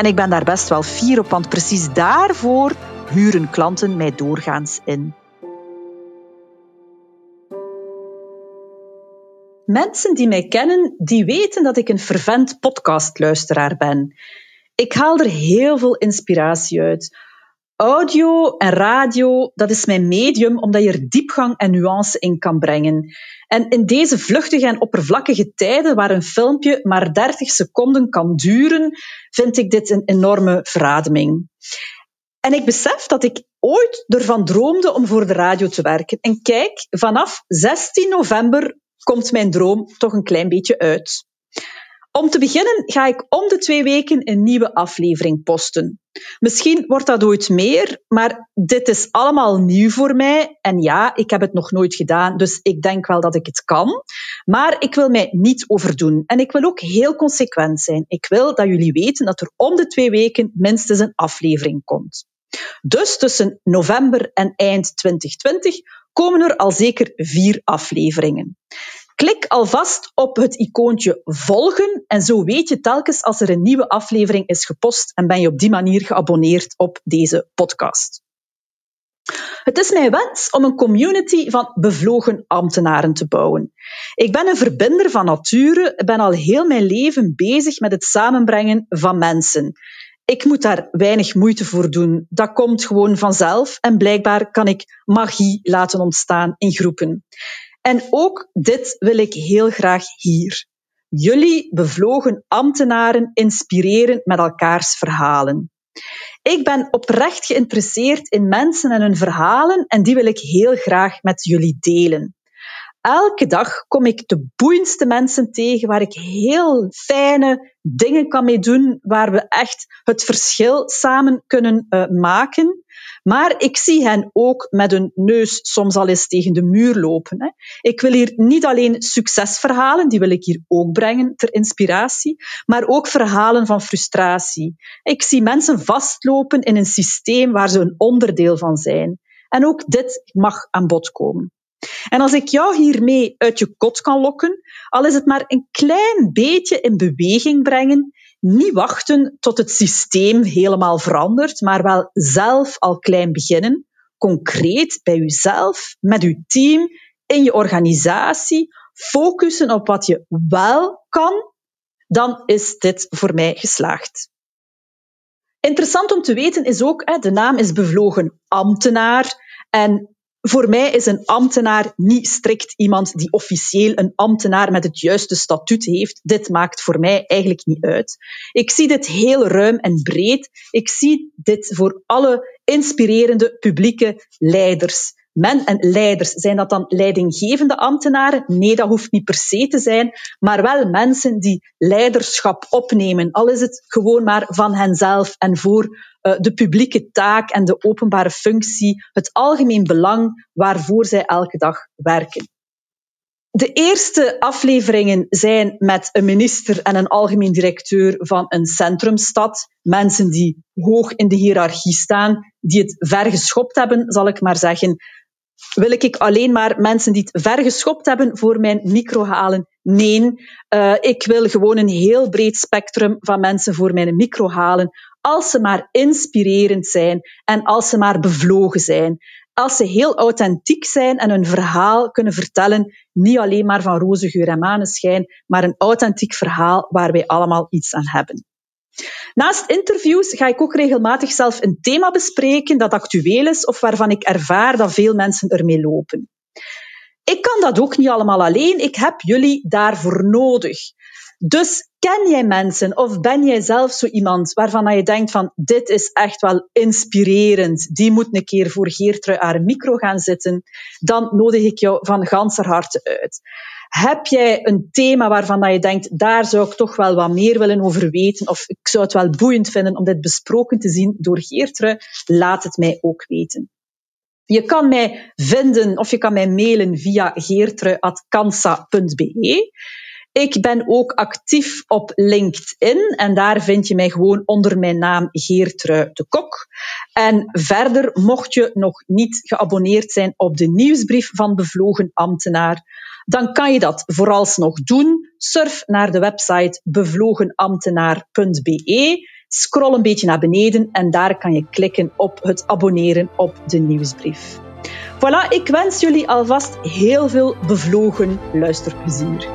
En ik ben daar best wel fier op, want precies daarvoor huren klanten mij doorgaans in. Mensen die mij kennen, die weten dat ik een fervent podcastluisteraar ben. Ik haal er heel veel inspiratie uit. Audio en radio, dat is mijn medium omdat je er diepgang en nuance in kan brengen. En in deze vluchtige en oppervlakkige tijden, waar een filmpje maar 30 seconden kan duren, vind ik dit een enorme verademing. En ik besef dat ik ooit ervan droomde om voor de radio te werken. En kijk, vanaf 16 november komt mijn droom toch een klein beetje uit. Om te beginnen ga ik om de twee weken een nieuwe aflevering posten. Misschien wordt dat ooit meer, maar dit is allemaal nieuw voor mij. En ja, ik heb het nog nooit gedaan, dus ik denk wel dat ik het kan. Maar ik wil mij niet overdoen. En ik wil ook heel consequent zijn. Ik wil dat jullie weten dat er om de twee weken minstens een aflevering komt. Dus tussen november en eind 2020 komen er al zeker vier afleveringen. Klik alvast op het icoontje volgen en zo weet je telkens als er een nieuwe aflevering is gepost en ben je op die manier geabonneerd op deze podcast. Het is mijn wens om een community van bevlogen ambtenaren te bouwen. Ik ben een verbinder van nature, ben al heel mijn leven bezig met het samenbrengen van mensen. Ik moet daar weinig moeite voor doen. Dat komt gewoon vanzelf en blijkbaar kan ik magie laten ontstaan in groepen. En ook dit wil ik heel graag hier. Jullie bevlogen ambtenaren inspireren met elkaars verhalen. Ik ben oprecht geïnteresseerd in mensen en hun verhalen en die wil ik heel graag met jullie delen. Elke dag kom ik de boeiendste mensen tegen waar ik heel fijne dingen kan mee doen, waar we echt het verschil samen kunnen uh, maken. Maar ik zie hen ook met hun neus soms al eens tegen de muur lopen. Hè. Ik wil hier niet alleen succesverhalen, die wil ik hier ook brengen ter inspiratie, maar ook verhalen van frustratie. Ik zie mensen vastlopen in een systeem waar ze een onderdeel van zijn. En ook dit mag aan bod komen. En als ik jou hiermee uit je kot kan lokken, al is het maar een klein beetje in beweging brengen, niet wachten tot het systeem helemaal verandert, maar wel zelf al klein beginnen, concreet bij jezelf, met je team, in je organisatie, focussen op wat je wel kan, dan is dit voor mij geslaagd. Interessant om te weten is ook, de naam is bevlogen ambtenaar. En voor mij is een ambtenaar niet strikt iemand die officieel een ambtenaar met het juiste statuut heeft. Dit maakt voor mij eigenlijk niet uit. Ik zie dit heel ruim en breed. Ik zie dit voor alle inspirerende publieke leiders. Men en leiders, zijn dat dan leidinggevende ambtenaren? Nee, dat hoeft niet per se te zijn, maar wel mensen die leiderschap opnemen, al is het gewoon maar van henzelf en voor de publieke taak en de openbare functie, het algemeen belang waarvoor zij elke dag werken. De eerste afleveringen zijn met een minister en een algemeen directeur van een centrumstad. Mensen die hoog in de hiërarchie staan, die het ver geschopt hebben, zal ik maar zeggen. Wil ik alleen maar mensen die het ver geschopt hebben voor mijn micro halen? Nee, uh, ik wil gewoon een heel breed spectrum van mensen voor mijn micro halen als ze maar inspirerend zijn en als ze maar bevlogen zijn. Als ze heel authentiek zijn en hun verhaal kunnen vertellen, niet alleen maar van roze geur en maneschijn, maar een authentiek verhaal waar wij allemaal iets aan hebben. Naast interviews ga ik ook regelmatig zelf een thema bespreken dat actueel is of waarvan ik ervaar dat veel mensen ermee lopen. Ik kan dat ook niet allemaal alleen. Ik heb jullie daarvoor nodig. Dus ken jij mensen of ben jij zelf zo iemand waarvan je denkt van dit is echt wel inspirerend, die moet een keer voor Geertrui haar micro gaan zitten, dan nodig ik jou van ganser harte uit. Heb jij een thema waarvan je denkt, daar zou ik toch wel wat meer willen over weten, of ik zou het wel boeiend vinden om dit besproken te zien door Geertrui, laat het mij ook weten. Je kan mij vinden of je kan mij mailen via geertrui.kansa.be. Ik ben ook actief op LinkedIn en daar vind je mij gewoon onder mijn naam Geertrui de Kok. En verder, mocht je nog niet geabonneerd zijn op de nieuwsbrief van Bevlogen Ambtenaar, dan kan je dat vooralsnog doen. Surf naar de website bevlogenambtenaar.be, scroll een beetje naar beneden en daar kan je klikken op het abonneren op de nieuwsbrief. Voilà, ik wens jullie alvast heel veel bevlogen luisterplezier.